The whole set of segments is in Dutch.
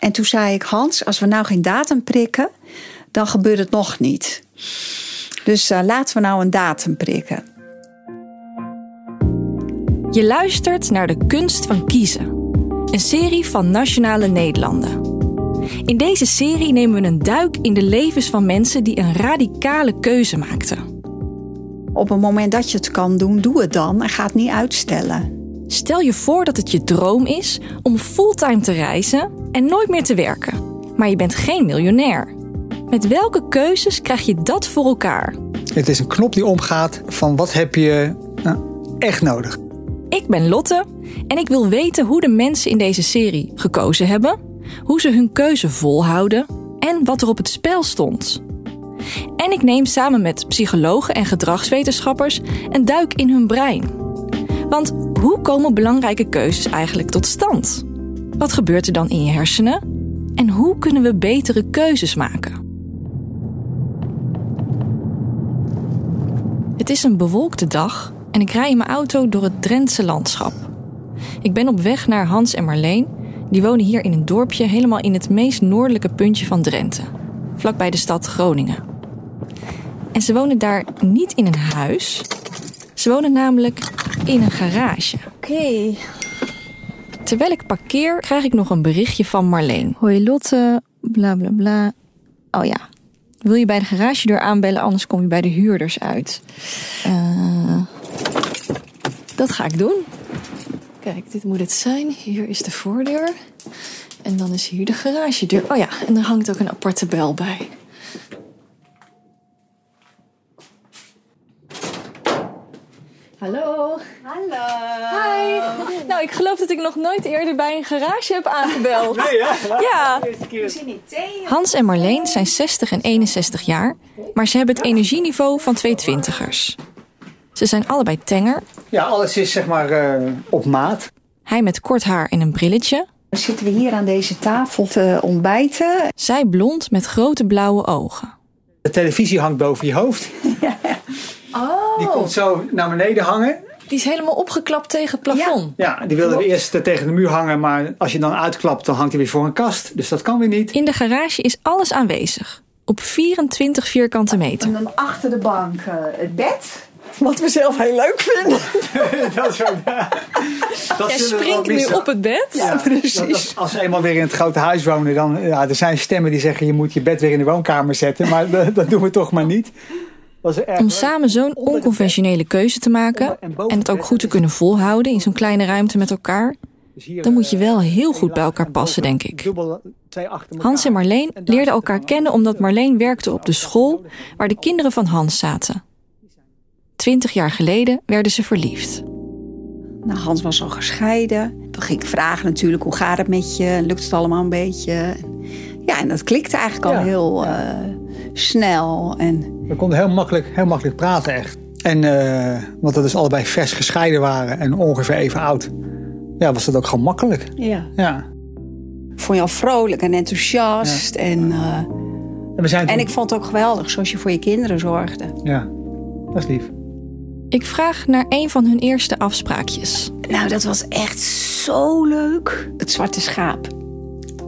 En toen zei ik, Hans, als we nou geen datum prikken, dan gebeurt het nog niet. Dus uh, laten we nou een datum prikken. Je luistert naar De Kunst van Kiezen, een serie van Nationale Nederlanden. In deze serie nemen we een duik in de levens van mensen die een radicale keuze maakten. Op het moment dat je het kan doen, doe het dan en ga het niet uitstellen. Stel je voor dat het je droom is om fulltime te reizen en nooit meer te werken. Maar je bent geen miljonair. Met welke keuzes krijg je dat voor elkaar? Het is een knop die omgaat van wat heb je nou, echt nodig. Ik ben Lotte en ik wil weten hoe de mensen in deze serie gekozen hebben, hoe ze hun keuze volhouden en wat er op het spel stond. En ik neem samen met psychologen en gedragswetenschappers een duik in hun brein. Want hoe komen belangrijke keuzes eigenlijk tot stand? Wat gebeurt er dan in je hersenen? En hoe kunnen we betere keuzes maken? Het is een bewolkte dag en ik rij in mijn auto door het Drentse landschap. Ik ben op weg naar Hans en Marleen. Die wonen hier in een dorpje helemaal in het meest noordelijke puntje van Drenthe, vlakbij de stad Groningen. En ze wonen daar niet in een huis. Ze wonen namelijk in een garage. Oké. Terwijl ik parkeer, krijg ik nog een berichtje van Marleen. Hoi Lotte, bla bla bla. Oh ja, wil je bij de garagedeur aanbellen, anders kom je bij de huurders uit. Uh, dat ga ik doen. Kijk, dit moet het zijn. Hier is de voordeur. En dan is hier de garagedeur. Oh ja, en er hangt ook een aparte bel bij. Hallo. Hallo. Hi. Nou, ik geloof dat ik nog nooit eerder bij een garage heb aangebeld. Nee, ja? Ja. Hans en Marleen zijn 60 en 61 jaar, maar ze hebben het energieniveau van twee twintigers. Ze zijn allebei tenger. Ja, alles is zeg maar uh, op maat. Hij met kort haar en een brilletje. Dan zitten we hier aan deze tafel te ontbijten. Zij blond met grote blauwe ogen. De televisie hangt boven je hoofd. Ja. Oh. Die komt zo naar beneden hangen. Die is helemaal opgeklapt tegen het plafond. Ja, die wilde eerst eh, tegen de muur hangen, maar als je dan uitklapt, dan hangt hij weer voor een kast. Dus dat kan weer niet. In de garage is alles aanwezig. Op 24 vierkante meter. En dan achter de bank uh, het bed. Wat we zelf heel leuk vinden. dat is ook, dat Jij springt nu op het bed. Ja, precies. Dat, dat, als ze eenmaal weer in het grote huis wonen, dan ja, er zijn stemmen die zeggen je moet je bed weer in de woonkamer zetten. Maar dat, dat doen we toch maar niet. Om samen zo'n onconventionele keuze te maken en het ook goed te kunnen volhouden in zo'n kleine ruimte met elkaar, dan moet je wel heel goed bij elkaar passen, denk ik. Hans en Marleen leerden elkaar kennen omdat Marleen werkte op de school waar de kinderen van Hans zaten. Twintig jaar geleden werden ze verliefd. Nou, Hans was al gescheiden. Toen ging ik vragen natuurlijk, hoe gaat het met je? Lukt het allemaal een beetje? Ja, en dat klikte eigenlijk al heel uh, snel. En we konden heel makkelijk, heel makkelijk praten echt. En uh, want we dus allebei vers gescheiden waren en ongeveer even oud. Ja, was dat ook gewoon makkelijk. Ja. ja. Vond je al vrolijk en enthousiast. Ja. En, uh, en, we zijn en ik vond het ook geweldig zoals je voor je kinderen zorgde. Ja, dat is lief. Ik vraag naar een van hun eerste afspraakjes. Nou, dat was echt zo leuk. Het Zwarte Schaap.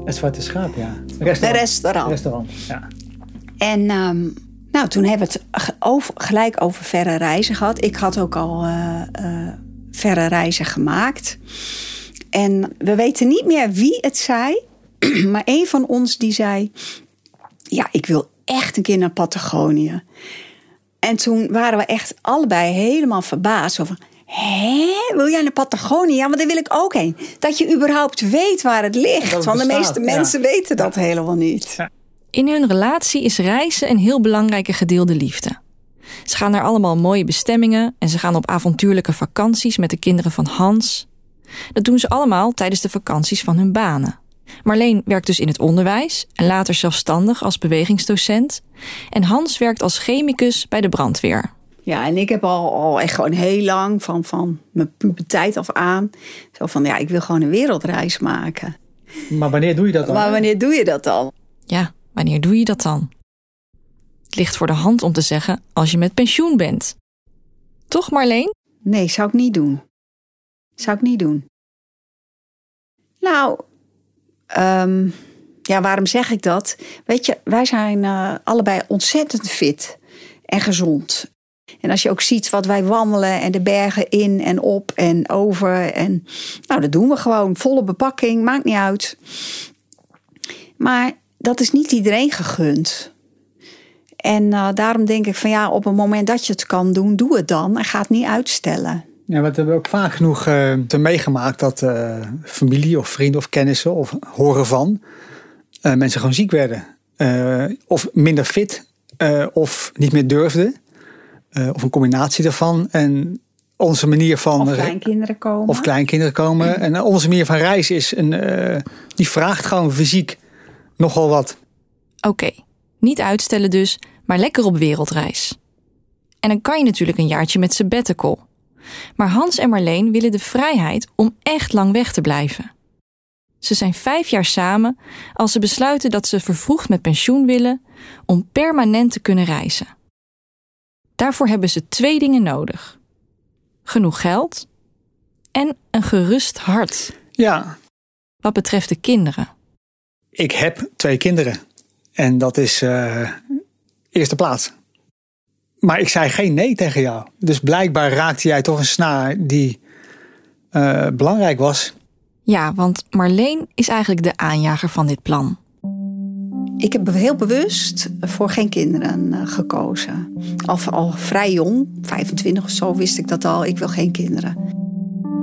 Het Zwarte Schaap, ja. Restaurant. De restaurant. Restaurant, ja. En um, nou, toen hebben we het over, gelijk over verre reizen gehad. Ik had ook al uh, uh, verre reizen gemaakt. En we weten niet meer wie het zei. Maar een van ons die zei... Ja, ik wil echt een keer naar Patagonië. En toen waren we echt allebei helemaal verbaasd over... Hé, wil jij naar Patagonië? Ja, maar daar wil ik ook heen. Dat je überhaupt weet waar het ligt. Want de meeste mensen ja. weten dat helemaal niet. Ja. In hun relatie is reizen een heel belangrijke gedeelde liefde. Ze gaan naar allemaal mooie bestemmingen en ze gaan op avontuurlijke vakanties met de kinderen van Hans. Dat doen ze allemaal tijdens de vakanties van hun banen. Marleen werkt dus in het onderwijs en later zelfstandig als bewegingsdocent. En Hans werkt als chemicus bij de brandweer. Ja, en ik heb al, al echt gewoon heel lang van, van mijn puberteit af aan... zo van, ja, ik wil gewoon een wereldreis maken. Maar wanneer doe je dat dan? Maar wanneer doe je dat dan? Ja, Wanneer doe je dat dan? Het ligt voor de hand om te zeggen als je met pensioen bent. Toch, Marleen? Nee, zou ik niet doen. Zou ik niet doen. Nou, um, Ja, waarom zeg ik dat? Weet je, wij zijn uh, allebei ontzettend fit en gezond. En als je ook ziet wat wij wandelen en de bergen in en op en over. En nou, dat doen we gewoon. Volle bepakking, maakt niet uit. Maar dat is niet iedereen gegund. En uh, daarom denk ik van ja, op het moment dat je het kan doen, doe het dan. En ga het niet uitstellen. Ja, we hebben ook vaak genoeg uh, te meegemaakt dat uh, familie of vrienden of kennissen of horen van mensen gewoon ziek werden. of minder fit of niet meer durfden. of een combinatie daarvan. En onze manier van. Of kleinkinderen komen. Of kleinkinderen komen. En onze manier van reizen is een. die vraagt gewoon fysiek nogal wat. Oké, okay. niet uitstellen dus, maar lekker op wereldreis. En dan kan je natuurlijk een jaartje met sabbatical. Maar Hans en Marleen willen de vrijheid om echt lang weg te blijven. Ze zijn vijf jaar samen als ze besluiten dat ze vervroegd met pensioen willen om permanent te kunnen reizen. Daarvoor hebben ze twee dingen nodig: genoeg geld en een gerust hart. Ja. Wat betreft de kinderen. Ik heb twee kinderen en dat is uh, eerste plaats. Maar ik zei geen nee tegen jou. Dus blijkbaar raakte jij toch een snaar die uh, belangrijk was. Ja, want Marleen is eigenlijk de aanjager van dit plan. Ik heb heel bewust voor geen kinderen uh, gekozen. Al, al vrij jong, 25 of zo, wist ik dat al. Ik wil geen kinderen.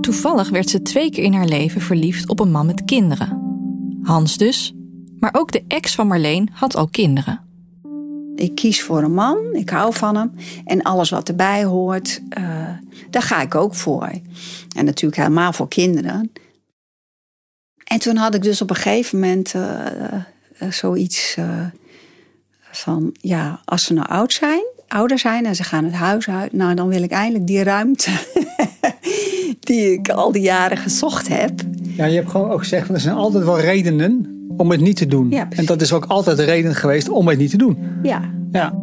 Toevallig werd ze twee keer in haar leven verliefd op een man met kinderen. Hans dus. Maar ook de ex van Marleen had al kinderen. Ik kies voor een man, ik hou van hem. En alles wat erbij hoort, uh, daar ga ik ook voor. En natuurlijk helemaal voor kinderen. En toen had ik dus op een gegeven moment uh, uh, zoiets van... ja, als ze nou oud zijn, ouder zijn en ze gaan het huis uit... nou, dan wil ik eindelijk die ruimte die ik al die jaren gezocht heb. Ja, je hebt gewoon ook gezegd, er zijn altijd wel redenen om het niet te doen. Ja, en dat is ook altijd de reden geweest om het niet te doen. Ja. ja.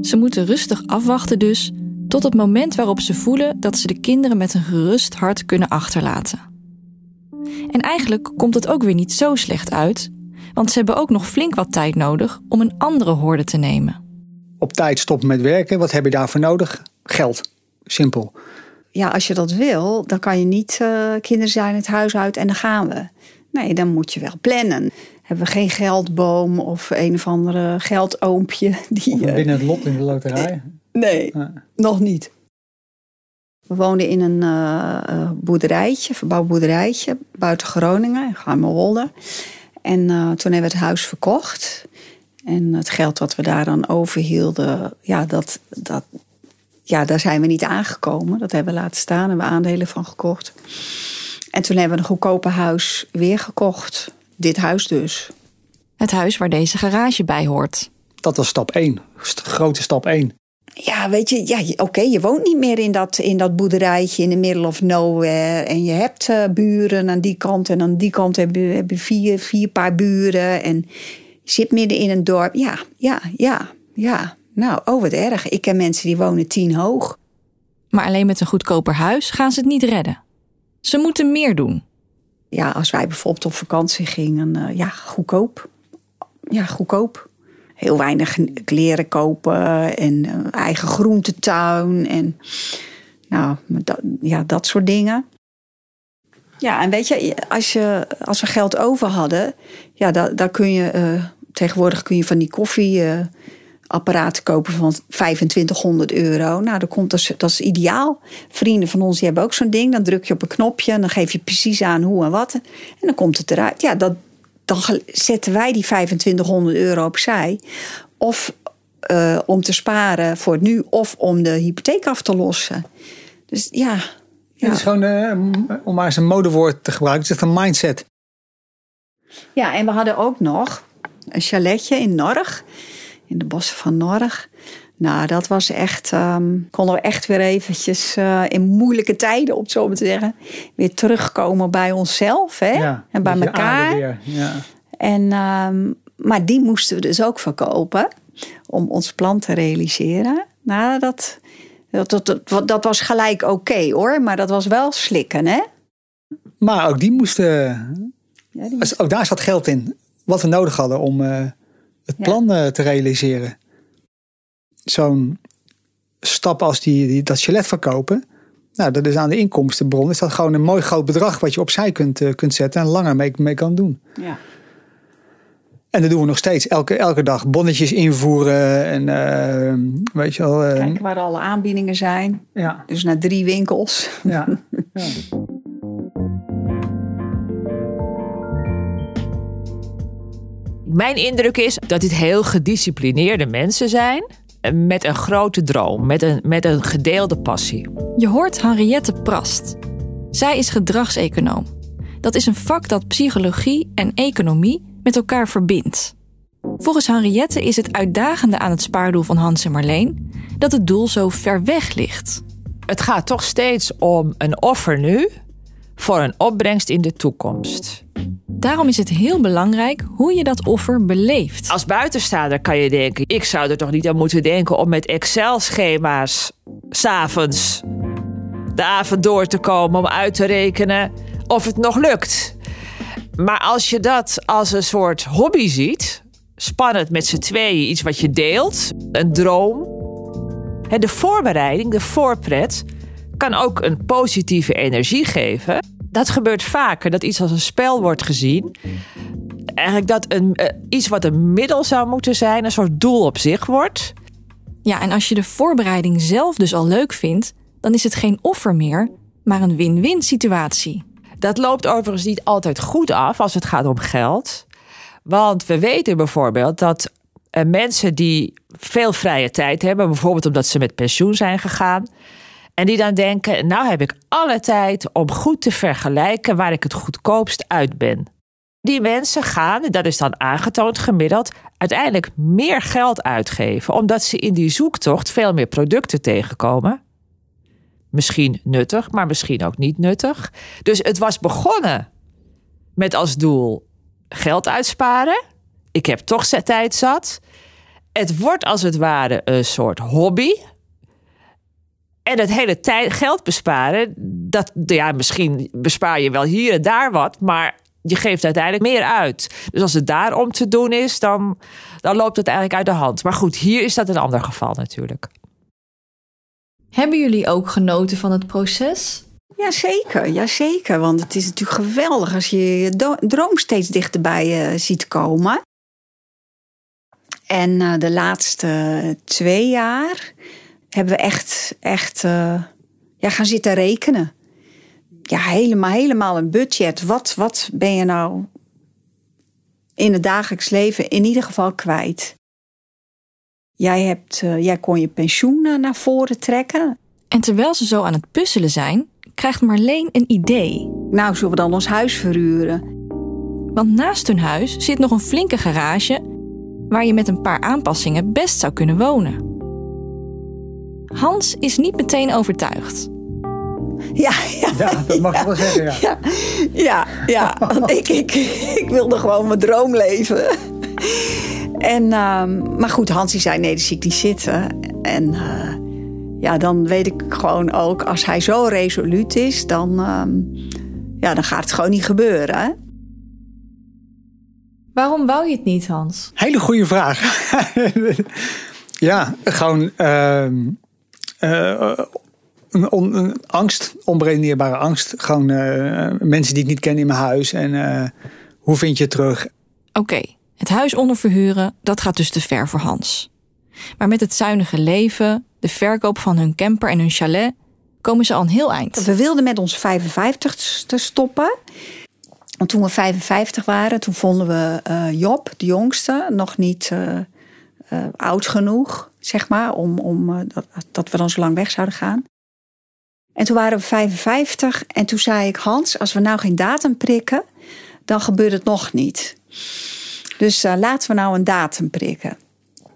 Ze moeten rustig afwachten dus tot het moment waarop ze voelen dat ze de kinderen met een gerust hart kunnen achterlaten. En eigenlijk komt het ook weer niet zo slecht uit, want ze hebben ook nog flink wat tijd nodig om een andere hoorde te nemen. Op tijd stoppen met werken, wat heb je daarvoor nodig? Geld. Simpel. Ja, als je dat wil, dan kan je niet uh, kinderen zijn het huis uit en dan gaan we. Nee, dan moet je wel plannen. Hebben we geen geldboom of een of andere geldoompje. Die, of binnen het lot in de loterij? Nee, nog niet. We woonden in een uh, boerderijtje, verbouwd boerderijtje, buiten Groningen, in Garmerwolde. En uh, toen hebben we het huis verkocht. En het geld wat we daar dan overhielden, ja, dat, dat, ja, daar zijn we niet aangekomen. Dat hebben we laten staan, hebben we aandelen van gekocht. En toen hebben we een goedkope huis weer gekocht. Dit huis dus. Het huis waar deze garage bij hoort. Dat was stap 1. Grote stap 1. Ja, weet je, ja, oké, je woont niet meer in dat, in dat boerderijtje in the middle of nowhere. En je hebt uh, buren aan die kant en aan die kant heb je, heb je vier, vier paar buren. En je zit midden in een dorp. Ja, ja, ja, ja. Nou, oh wat erg. Ik ken mensen die wonen tien hoog. Maar alleen met een goedkoper huis gaan ze het niet redden. Ze moeten meer doen. Ja, als wij bijvoorbeeld op vakantie gingen, uh, ja, goedkoop. Ja, goedkoop. Heel weinig kleren kopen en uh, eigen groentetuin en nou, dat, ja, dat soort dingen. Ja, en weet je, als, je, als we geld over hadden, ja, daar, kun je uh, tegenwoordig kun je van die koffie apparaten kopen van 2500 euro. Nou, dat, komt, dat, is, dat is ideaal. Vrienden van ons die hebben ook zo'n ding. Dan druk je op een knopje en dan geef je precies aan hoe en wat. En dan komt het eruit. Ja, dat, dan zetten wij die 2500 euro opzij. Of uh, om te sparen voor het nu, of om de hypotheek af te lossen. Dus ja. ja. Het is gewoon, uh, om maar eens een modewoord te gebruiken, het is een mindset. Ja, en we hadden ook nog een chaletje in Norg in de bossen van Norg. Nou, dat was echt. Um, konden we echt weer eventjes uh, in moeilijke tijden, op zo te zeggen, weer terugkomen bij onszelf hè? Ja, en bij elkaar. Ja. En, um, maar die moesten we dus ook verkopen om ons plan te realiseren. Nou, dat, dat, dat, dat was gelijk oké okay, hoor, maar dat was wel slikken, hè? Maar ook die moesten Ja, die- ook daar zat geld in. Wat we nodig hadden om eh, het Ja. plan eh, te realiseren. Zo'n stap als die, die, dat chalet verkopen. Nou, dat is aan de inkomstenbron. Is dat gewoon een mooi groot bedrag wat je opzij kunt, eh, kunt zetten en langer mee, mee kan doen. ja. En dat doen we nog steeds. Elke, elke dag bonnetjes invoeren. En eh, weet je wel. Kijken waar alle aanbiedingen zijn. ja, Dus naar drie winkels. ja. Mijn indruk is dat dit heel gedisciplineerde mensen zijn. eh, Met een grote droom, met een, met een gedeelde passie. Je hoort Henriette Prast. Zij is gedragseconoom. Dat is een vak dat psychologie en economie met elkaar verbindt. Volgens Henriette is het uitdagende aan het spaardoel van Hans en Marleen dat het doel zo ver weg ligt. Het gaat toch steeds om een offer nu voor een opbrengst in de toekomst. Daarom is het heel belangrijk hoe je dat offer beleeft. Als buitenstaander kan je denken: ik zou er toch niet aan moeten denken om met Excel-schema's s'avonds de avond door te komen om uit te rekenen of het nog lukt. Maar als je dat als een soort hobby ziet, spannend met z'n tweeën, iets wat je deelt, een droom. De voorbereiding, de voorpret, kan ook een positieve energie geven. Dat gebeurt vaker, dat iets als een spel wordt gezien eigenlijk dat een, eh, iets wat een middel zou moeten zijn, een soort doel op zich wordt. Ja, en als je de voorbereiding zelf dus al leuk vindt, dan is het geen offer meer, maar een win-win situatie. Dat loopt overigens niet altijd goed af als het gaat om geld. Want we weten bijvoorbeeld dat eh, mensen die veel vrije tijd hebben, bijvoorbeeld omdat ze met pensioen zijn gegaan, en die dan denken: Nou heb ik alle tijd om goed te vergelijken waar ik het goedkoopst uit ben. Die mensen gaan, dat is dan aangetoond gemiddeld, uiteindelijk meer geld uitgeven, omdat ze in die zoektocht veel meer producten tegenkomen. Misschien nuttig, maar misschien ook niet nuttig. Dus het was begonnen met als doel geld uitsparen. Ik heb toch tijd zat. Het wordt als het ware een soort hobby. En het hele tijd, geld besparen, dat, ja, misschien bespaar je wel hier en daar wat, maar je geeft uiteindelijk meer uit. Dus als het daarom te doen is, dan, dan loopt het eigenlijk uit de hand. Maar goed, hier is dat een ander geval natuurlijk. Hebben jullie ook genoten van het proces? Jazeker, jazeker. Want het is natuurlijk geweldig als je je droom steeds dichterbij eh, ziet komen. En eh, de laatste twee jaar hebben we echt, echt eh, ja, gaan zitten rekenen. Ja, helemaal, helemaal een budget. Wat, wat ben je nou in het dagelijks leven in ieder geval kwijt? Jij, hebt, eh, jij kon je pensioen eh, naar voren trekken. En terwijl ze zo aan het puzzelen zijn, krijgt Marleen een idee. Nou, zullen we dan ons huis verhuren? Want naast hun huis zit nog een flinke garage waar je met een paar aanpassingen best zou kunnen wonen. Hans is niet meteen overtuigd. Ja, ja, Ja, dat mag ik wel zeggen. Ja. ja, ja, ja. Want ik, ik, ik wilde gewoon mijn droom leven. En, ehm, maar goed, Hans die zei, nee, dat zie ik niet zitten. En eh, ja, dan weet ik gewoon ook, als hij zo resoluut is, dan, ehm, ja, dan gaat het gewoon niet gebeuren. Hè? Waarom wou je het niet, Hans? Hele goede vraag. ja, gewoon ehm, eh, een, on- een angst, onberedeneerbare angst. Gewoon eh, mensen die ik niet ken in mijn huis. En eh, hoe vind je het terug? Oké, het huis onderverhuren, dat gaat dus te ver voor Hans. Maar met het zuinige leven, de verkoop van hun camper en hun chalet, komen ze al een heel eind. We wilden met ons 55 te stoppen. Want toen we 55 waren, toen vonden we eh, Job, de jongste, nog niet oud genoeg, zeg maar, om, om eh, dat, dat we dan zo lang weg zouden gaan. En toen waren we 55 en toen zei ik, Hans, als we nou geen datum prikken, dan gebeurt het nog niet. Dus eh, laten we nou een datum prikken.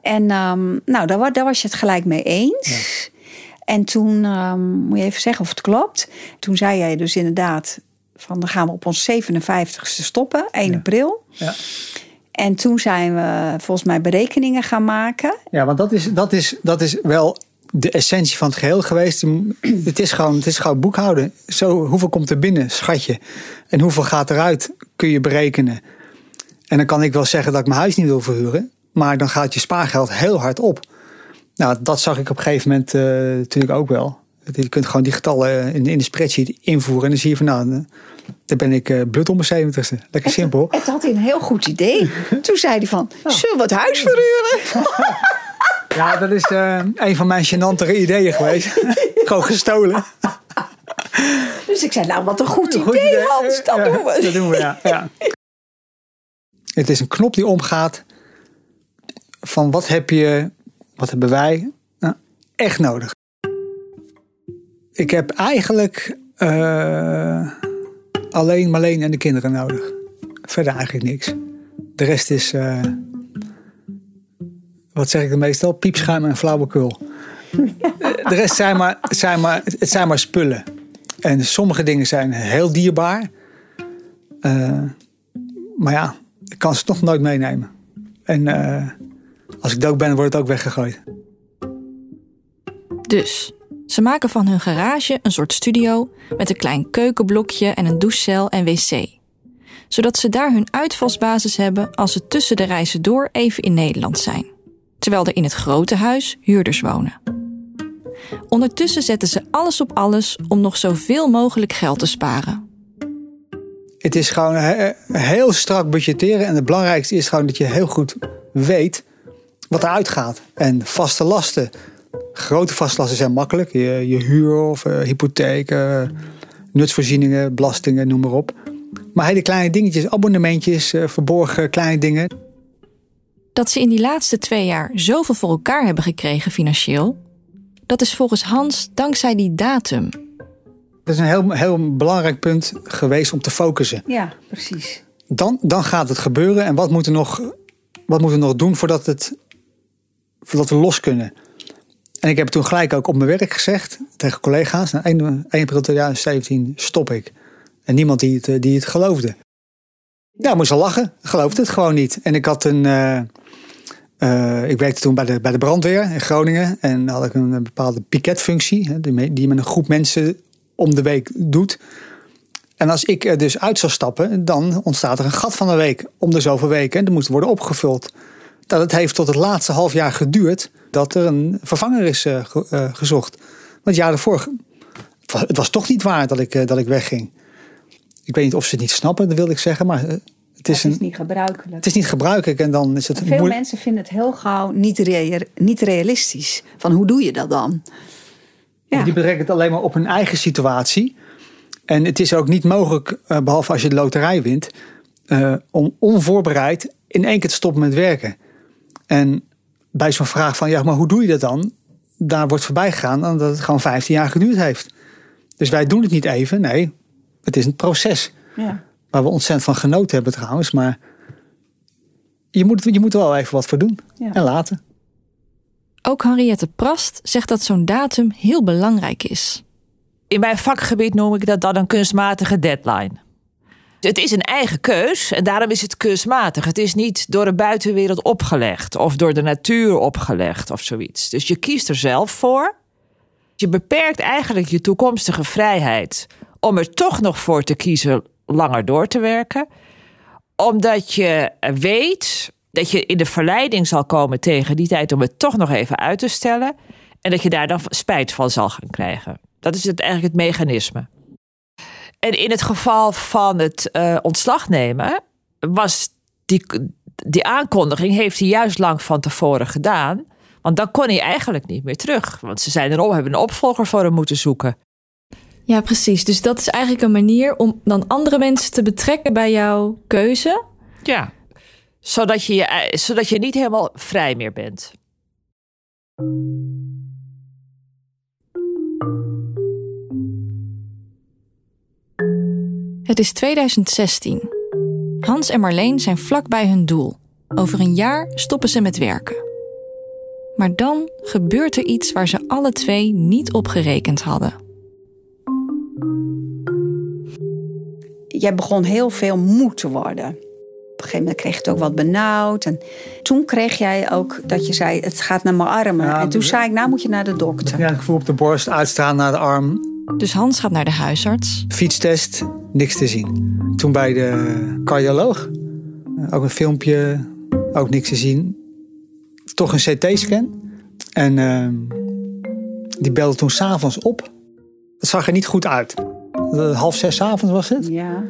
En ehm, nou, daar, daar was je het gelijk mee eens. En toen, ehm, moet je even zeggen of het klopt. Toen zei jij dus inderdaad, van dan gaan we op ons 57ste stoppen, 1 april. Ja. En toen zijn we volgens mij berekeningen gaan maken. Ja, want dat is, dat is, dat is wel de essentie van het geheel geweest. Het is gewoon, het is gewoon boekhouden. Zo, hoeveel komt er binnen, schatje? En hoeveel gaat eruit, kun je berekenen. En dan kan ik wel zeggen dat ik mijn huis niet wil verhuren. Maar dan gaat je spaargeld heel hard op. Nou, dat zag ik op een gegeven moment uh, natuurlijk ook wel. Je kunt gewoon die getallen in, in de spreadsheet invoeren. En dan zie je van nou, dan ben ik uh, blut om mijn 70ste. Lekker simpel. Het had hij een heel goed idee. Toen zei hij van, zullen we het huis verhuren? Ja, dat is uh, een van mijn gênantere ideeën geweest. gewoon gestolen. Dus ik zei, nou wat een goed, idee, idee, Hans, dat doen we. Dat doen we, ja. ja. Het is een knop die omgaat van wat heb je, wat hebben wij nou, echt nodig. Ik heb eigenlijk uh, alleen Marleen en de kinderen nodig. Verder eigenlijk niks. De rest is, uh, wat zeg ik dan meestal, piepschuim en flauwekul. De rest zijn maar, zijn maar, het zijn maar spullen. En sommige dingen zijn heel dierbaar. Uh, maar ja, ik kan ze toch nooit meenemen. En uh, als ik dood ben, wordt het ook weggegooid. Dus, ze maken van hun garage een soort studio met een klein keukenblokje en een douchecel en wc. Zodat ze daar hun uitvalsbasis hebben als ze tussen de reizen door even in Nederland zijn. Terwijl er in het grote huis huurders wonen. Ondertussen zetten ze alles op alles om nog zoveel mogelijk geld te sparen. Het is gewoon heel strak budgetteren. En het belangrijkste is gewoon dat je heel goed weet wat eruit gaat. En vaste lasten. Grote vaste lasten zijn makkelijk. Je, je huur of uh, hypotheek, uh, nutsvoorzieningen, belastingen, noem maar op. Maar hele kleine dingetjes, abonnementjes, uh, verborgen kleine dingen. Dat ze in die laatste twee jaar zoveel voor elkaar hebben gekregen financieel, dat is volgens Hans dankzij die datum. Dat is een heel, heel belangrijk punt geweest om te focussen. Ja, precies. Dan, dan gaat het gebeuren. En wat moeten we nog, wat moeten we nog doen voordat, het, voordat we los kunnen? En ik heb toen gelijk ook op mijn werk gezegd tegen collega's. Na 1, 1 april 2017 stop ik. En niemand die het, die het geloofde. Ja, moest al lachen. Geloofde het gewoon niet. En ik had een. Uh, uh, ik werkte toen bij de, bij de brandweer in Groningen. En had ik een bepaalde piketfunctie. Die, die met een groep mensen om de week doet. En als ik er dus uit zou stappen, dan ontstaat er een gat van een week om de zoveel weken. En dat moet worden opgevuld. Dat het heeft tot het laatste half jaar geduurd dat er een vervanger is uh, uh, gezocht. Want het jaar daarvoor, het was toch niet waar dat ik, uh, dat ik wegging. Ik weet niet of ze het niet snappen, dat wil ik zeggen, maar het is, het is een, niet gebruikelijk. Het is niet gebruikelijk en dan is het Veel moeilijk. mensen vinden het heel gauw niet, rea niet realistisch. Van hoe doe je dat dan? Ja. Die betrekken het alleen maar op hun eigen situatie. En het is ook niet mogelijk, behalve als je de loterij wint, om onvoorbereid in één keer te stoppen met werken. En bij zo'n vraag van, ja, maar hoe doe je dat dan? Daar wordt voorbij gegaan dat het gewoon 15 jaar geduurd heeft. Dus wij doen het niet even. Nee, het is een proces. Ja. Waar we ontzettend van genoten hebben trouwens. Maar je moet, je moet er wel even wat voor doen. Ja. En laten. Ook Henriette Prast zegt dat zo'n datum heel belangrijk is. In mijn vakgebied noem ik dat dan een kunstmatige deadline. Het is een eigen keus en daarom is het kunstmatig. Het is niet door de buitenwereld opgelegd of door de natuur opgelegd of zoiets. Dus je kiest er zelf voor. Je beperkt eigenlijk je toekomstige vrijheid om er toch nog voor te kiezen langer door te werken. Omdat je weet dat je in de verleiding zal komen tegen die tijd om het toch nog even uit te stellen. En dat je daar dan spijt van zal gaan krijgen. Dat is het, eigenlijk het mechanisme. En in het geval van het uh, ontslag nemen, was die, die aankondiging heeft hij juist lang van tevoren gedaan. Want dan kon hij eigenlijk niet meer terug. Want ze zijn erop, hebben een opvolger voor hem moeten zoeken. Ja, precies. Dus dat is eigenlijk een manier om dan andere mensen te betrekken bij jouw keuze. Ja, zodat je, je, zodat je niet helemaal vrij meer bent. Het is 2016. Hans en Marleen zijn vlak bij hun doel. Over een jaar stoppen ze met werken. Maar dan gebeurt er iets waar ze alle twee niet op gerekend hadden. Jij begon heel veel moe te worden. een gegeven moment kreeg je het ook wat benauwd. En toen kreeg jij ook dat je zei, het gaat naar mijn armen. Ja, en toen zei ik, nou moet je naar de dokter. Ja, ik voel op de borst, uitstaan naar de arm. Dus Hans gaat naar de huisarts. Fietstest, niks te zien. Toen bij de cardioloog, eh, ook een filmpje, ook niks te zien. Toch een CT-scan. En ehm, die belde toen s'avonds op. Het zag er niet goed uit. Eh, Half zes 's avonds was het. Ja.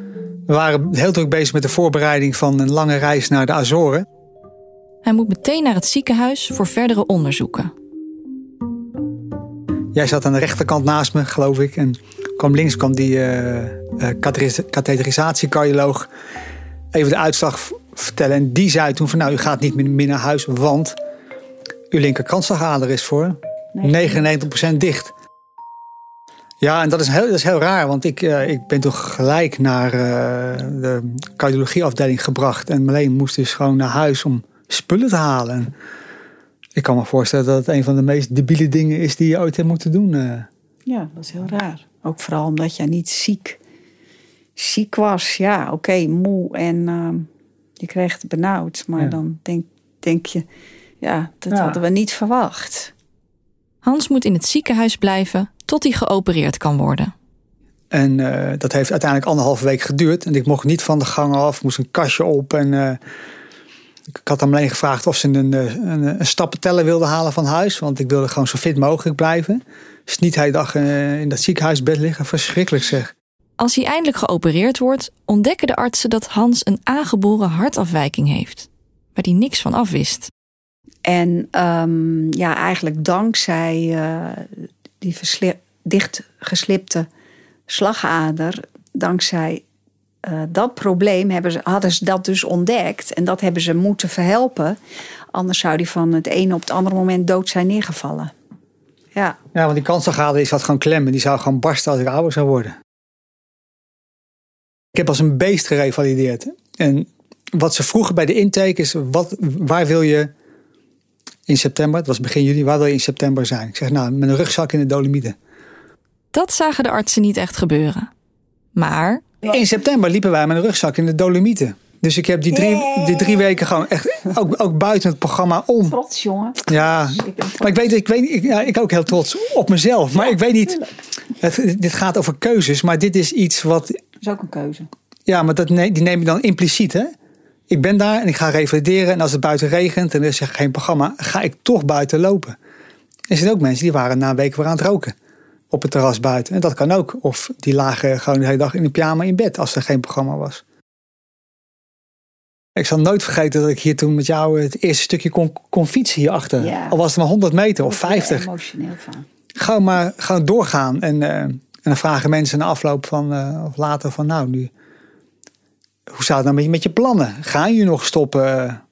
We waren heel druk bezig met de voorbereiding van een lange reis naar de Azoren. Hij moet meteen naar het ziekenhuis voor verdere onderzoeken. Jij zat aan de rechterkant naast me, geloof ik. En kwam links kwam die eh eh, katheteris- katheterisatiecardioloog even de uitslag vertellen. En die zei toen van nou, u gaat niet meer naar huis, want uw linkerkransslagader is voor 99% dicht. Ja, en dat is heel, dat is heel raar, want ik, eh, ik ben toch gelijk naar de cardiologieafdeling gebracht. En Marleen moest dus gewoon naar huis om spullen te halen. En ik kan me voorstellen dat het een van de meest debiele dingen is die je ooit hebt moeten doen. Ja, dat is heel raar. Ook vooral omdat jij niet ziek, ziek was. Ja, oké, moe en ehm, je kreeg het benauwd. Maar Ja. dan denk, denk je, ja, dat Ja. hadden we niet verwacht. Hans moet in het ziekenhuis blijven tot hij geopereerd kan worden. En eh, dat heeft uiteindelijk anderhalve week geduurd. En ik mocht niet van de gang af, moest een kastje op. En eh, ik had hem alleen gevraagd of ze een, eh, een, een stappenteller wilde halen van huis. Want ik wilde gewoon zo fit mogelijk blijven. Dus niet de hele dag eh, in dat ziekenhuisbed liggen. Verschrikkelijk zeg. Als hij eindelijk geopereerd wordt, ontdekken de artsen dat Hans een aangeboren hartafwijking heeft, waar hij niks van afwist. En ehm, ja, eigenlijk dankzij eh, die dichtgeslipte slagader, dankzij eh, dat probleem hebben ze, hadden ze dat dus ontdekt. En dat hebben ze moeten verhelpen. Anders zou die van het ene op het andere moment dood zijn neergevallen. Ja, Ja, want die kansselgader die zat gewoon klemmen. Die zou gewoon barsten als ik ouder zou worden. Ik heb als een beest gerevalideerd. En wat ze vroegen bij de intake is: wat, waar wil je in september, het was begin juli, waar wil je in september zijn? Ik zeg nou, met een rugzak in de Dolomieten. Dat zagen de artsen niet echt gebeuren. Maar In september liepen wij met een rugzak in de Dolomieten. Dus ik heb die drie, die drie weken gewoon echt, ook, ook buiten het programma om. trots jongen. Ja, maar ik weet, ik weet ik, ja, ik ook heel trots op mezelf. Maar ik weet niet, het, dit gaat over keuzes, maar dit is iets wat, Dat is ook een keuze. ja, maar dat, die neem je dan impliciet, hè? Ik ben daar en ik ga revalideren en als het buiten regent en er is geen programma, ga ik toch buiten lopen. Er zijn ook mensen die waren na een week weer aan het roken op het terras buiten. En dat kan ook. Of die lagen gewoon de hele dag in een pyjama in bed als er geen programma was. Ik zal nooit vergeten dat ik hier toen met jou het eerste stukje kon, kon fietsen hierachter. Ja. Al was het maar 100 meter of Daar word je 50. emotioneel van. Gewoon maar gewoon doorgaan. En, eh, en dan vragen mensen na afloop van, eh, of later van nou nu, hoe staat het nou met je, met je plannen? Ga je nog stoppen?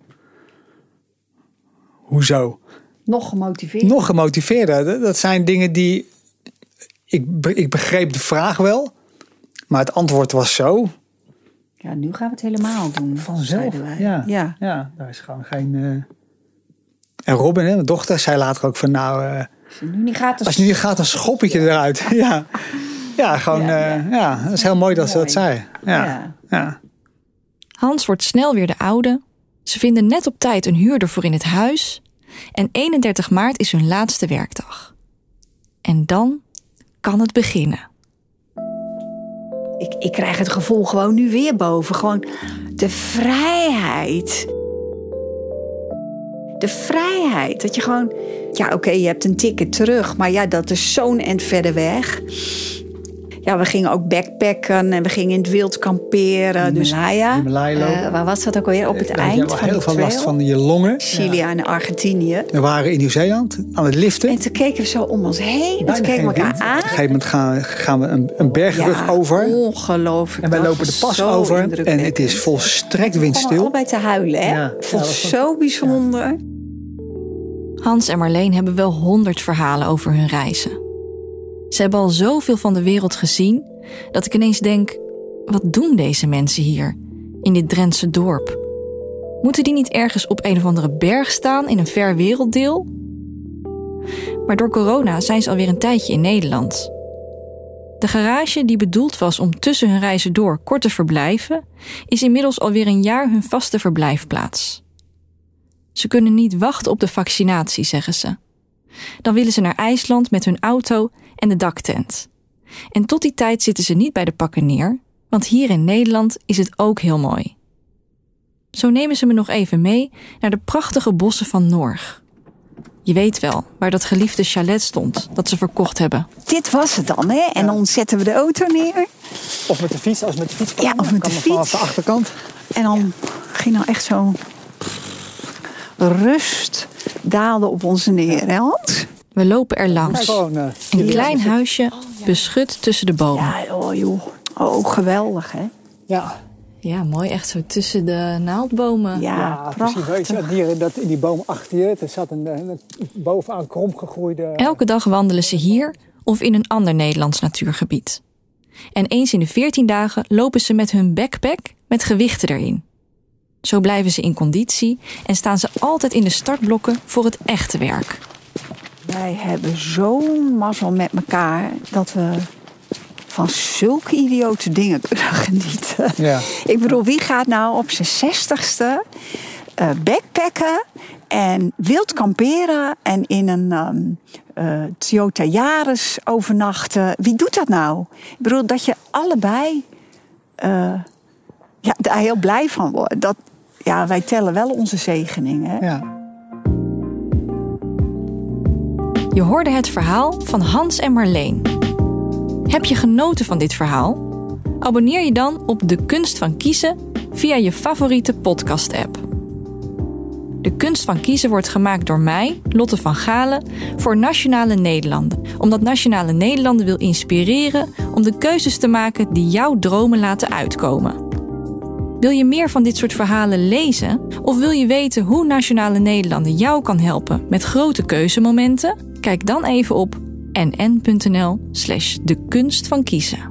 Hoezo? Nog gemotiveerd. Nog gemotiveerder. Dat zijn dingen die. Ik, ik begreep de vraag wel, maar het antwoord was zo. Ja, nu gaan we het helemaal doen. Vanzelf. zeiden wij. Ja. ja. Ja, daar is gewoon geen. eh, En Robin, hè, mijn dochter, zei later ook van nou. eh, Als je nu niet gaat, dan als je nu gaat, dan schop ik je eruit. ja. Ja, gewoon. Ja, Ja, ja. dat is heel mooi dat ze dat zei. Ja. Ja. Hans wordt snel weer de oude. Ze vinden net op tijd een huurder voor in het huis. En 31 maart is hun laatste werkdag. En dan kan het beginnen. Ik, ik krijg het gevoel gewoon nu weer boven. Gewoon de vrijheid. De vrijheid. Dat je gewoon. Ja, oké, je hebt een ticket terug. Maar ja, dat is zo'n end verder weg. Ja, we gingen ook backpacken en we gingen in het wild kamperen. Dus ja, Himalaya lopen. eh, waar was dat ook alweer? Op het Je eind wel van heel de veel last van je longen. Chili en Argentinië. We waren in Nieuw-Zeeland aan het liften. En toen keken we zo om ons heen. En Bijna toen keken we elkaar wind. Op aan. een gegeven moment gaan, gaan we een, een bergrug over. Ongelooflijk. En wij lopen de pas over. En het is volstrekt We windstil. allebei te huilen, hè? Ja. Ik vond Ja, het zo bijzonder. Hans en Marleen hebben wel honderd verhalen over hun reizen. Ze hebben al zoveel van de wereld gezien dat ik ineens denk: wat doen deze mensen hier in dit Drentse dorp? Moeten die niet ergens op een of andere berg staan in een ver werelddeel? Maar door corona zijn ze alweer een tijdje in Nederland. De garage die bedoeld was om tussen hun reizen door kort te verblijven, is inmiddels alweer een jaar hun vaste verblijfplaats. Ze kunnen niet wachten op de vaccinatie, zeggen ze. Dan willen ze naar IJsland met hun auto en de daktent. En tot die tijd zitten ze niet bij de pakken neer, want hier in Nederland is het ook heel mooi. Zo nemen ze me nog even mee naar de prachtige bossen van Norg. Je weet wel, waar dat geliefde chalet stond dat ze verkocht hebben. Dit was het dan, hè? En dan zetten we de auto neer. Of met de fiets, als met de fiets Ja, of met de het vanaf fiets. de achterkant. En dan ging nou echt zo rust daalde op ons neer, hè Hans? We lopen er langs. eh, Een klein huisje, beschut tussen de bomen. Ja, oh joh. Oh, geweldig, hè? ja, Ja, mooi. Echt zo tussen de naaldbomen. Ja, ja, precies. Je, en hier in, dat, in die boom achter je, er zat een, een bovenaan krom gegroeide... Elke dag wandelen ze hier of in een ander Nederlands natuurgebied. En eens in de 14 dagen lopen ze met hun backpack met gewichten erin. Zo blijven ze in conditie en staan ze altijd in de startblokken voor het echte werk. Wij hebben zo'n mazzel met elkaar dat we van zulke idiote dingen kunnen genieten. Ja. Ik bedoel, wie gaat nou op zijn zestigste eh backpacken en wild kamperen en in een eh, Toyota Yaris overnachten? Wie doet dat nou? Ik bedoel, dat je allebei eh, ja, daar heel blij van wordt. Dat, ja, wij tellen wel onze zegeningen. Ja. Je hoorde het verhaal van Hans en Marleen. Heb je genoten van dit verhaal? Abonneer je dan op De Kunst van Kiezen via je favoriete podcast-app. De Kunst van Kiezen wordt gemaakt door mij, Lotte van Galen, voor Nationale Nederlanden. Omdat Nationale Nederlanden wil inspireren om de keuzes te maken die jouw dromen laten uitkomen. Wil je meer van dit soort verhalen lezen? Of wil je weten hoe Nationale Nederlanden jou kan helpen met grote keuzemomenten? Kijk dan even op nn.nl slash de kunst van kiezen.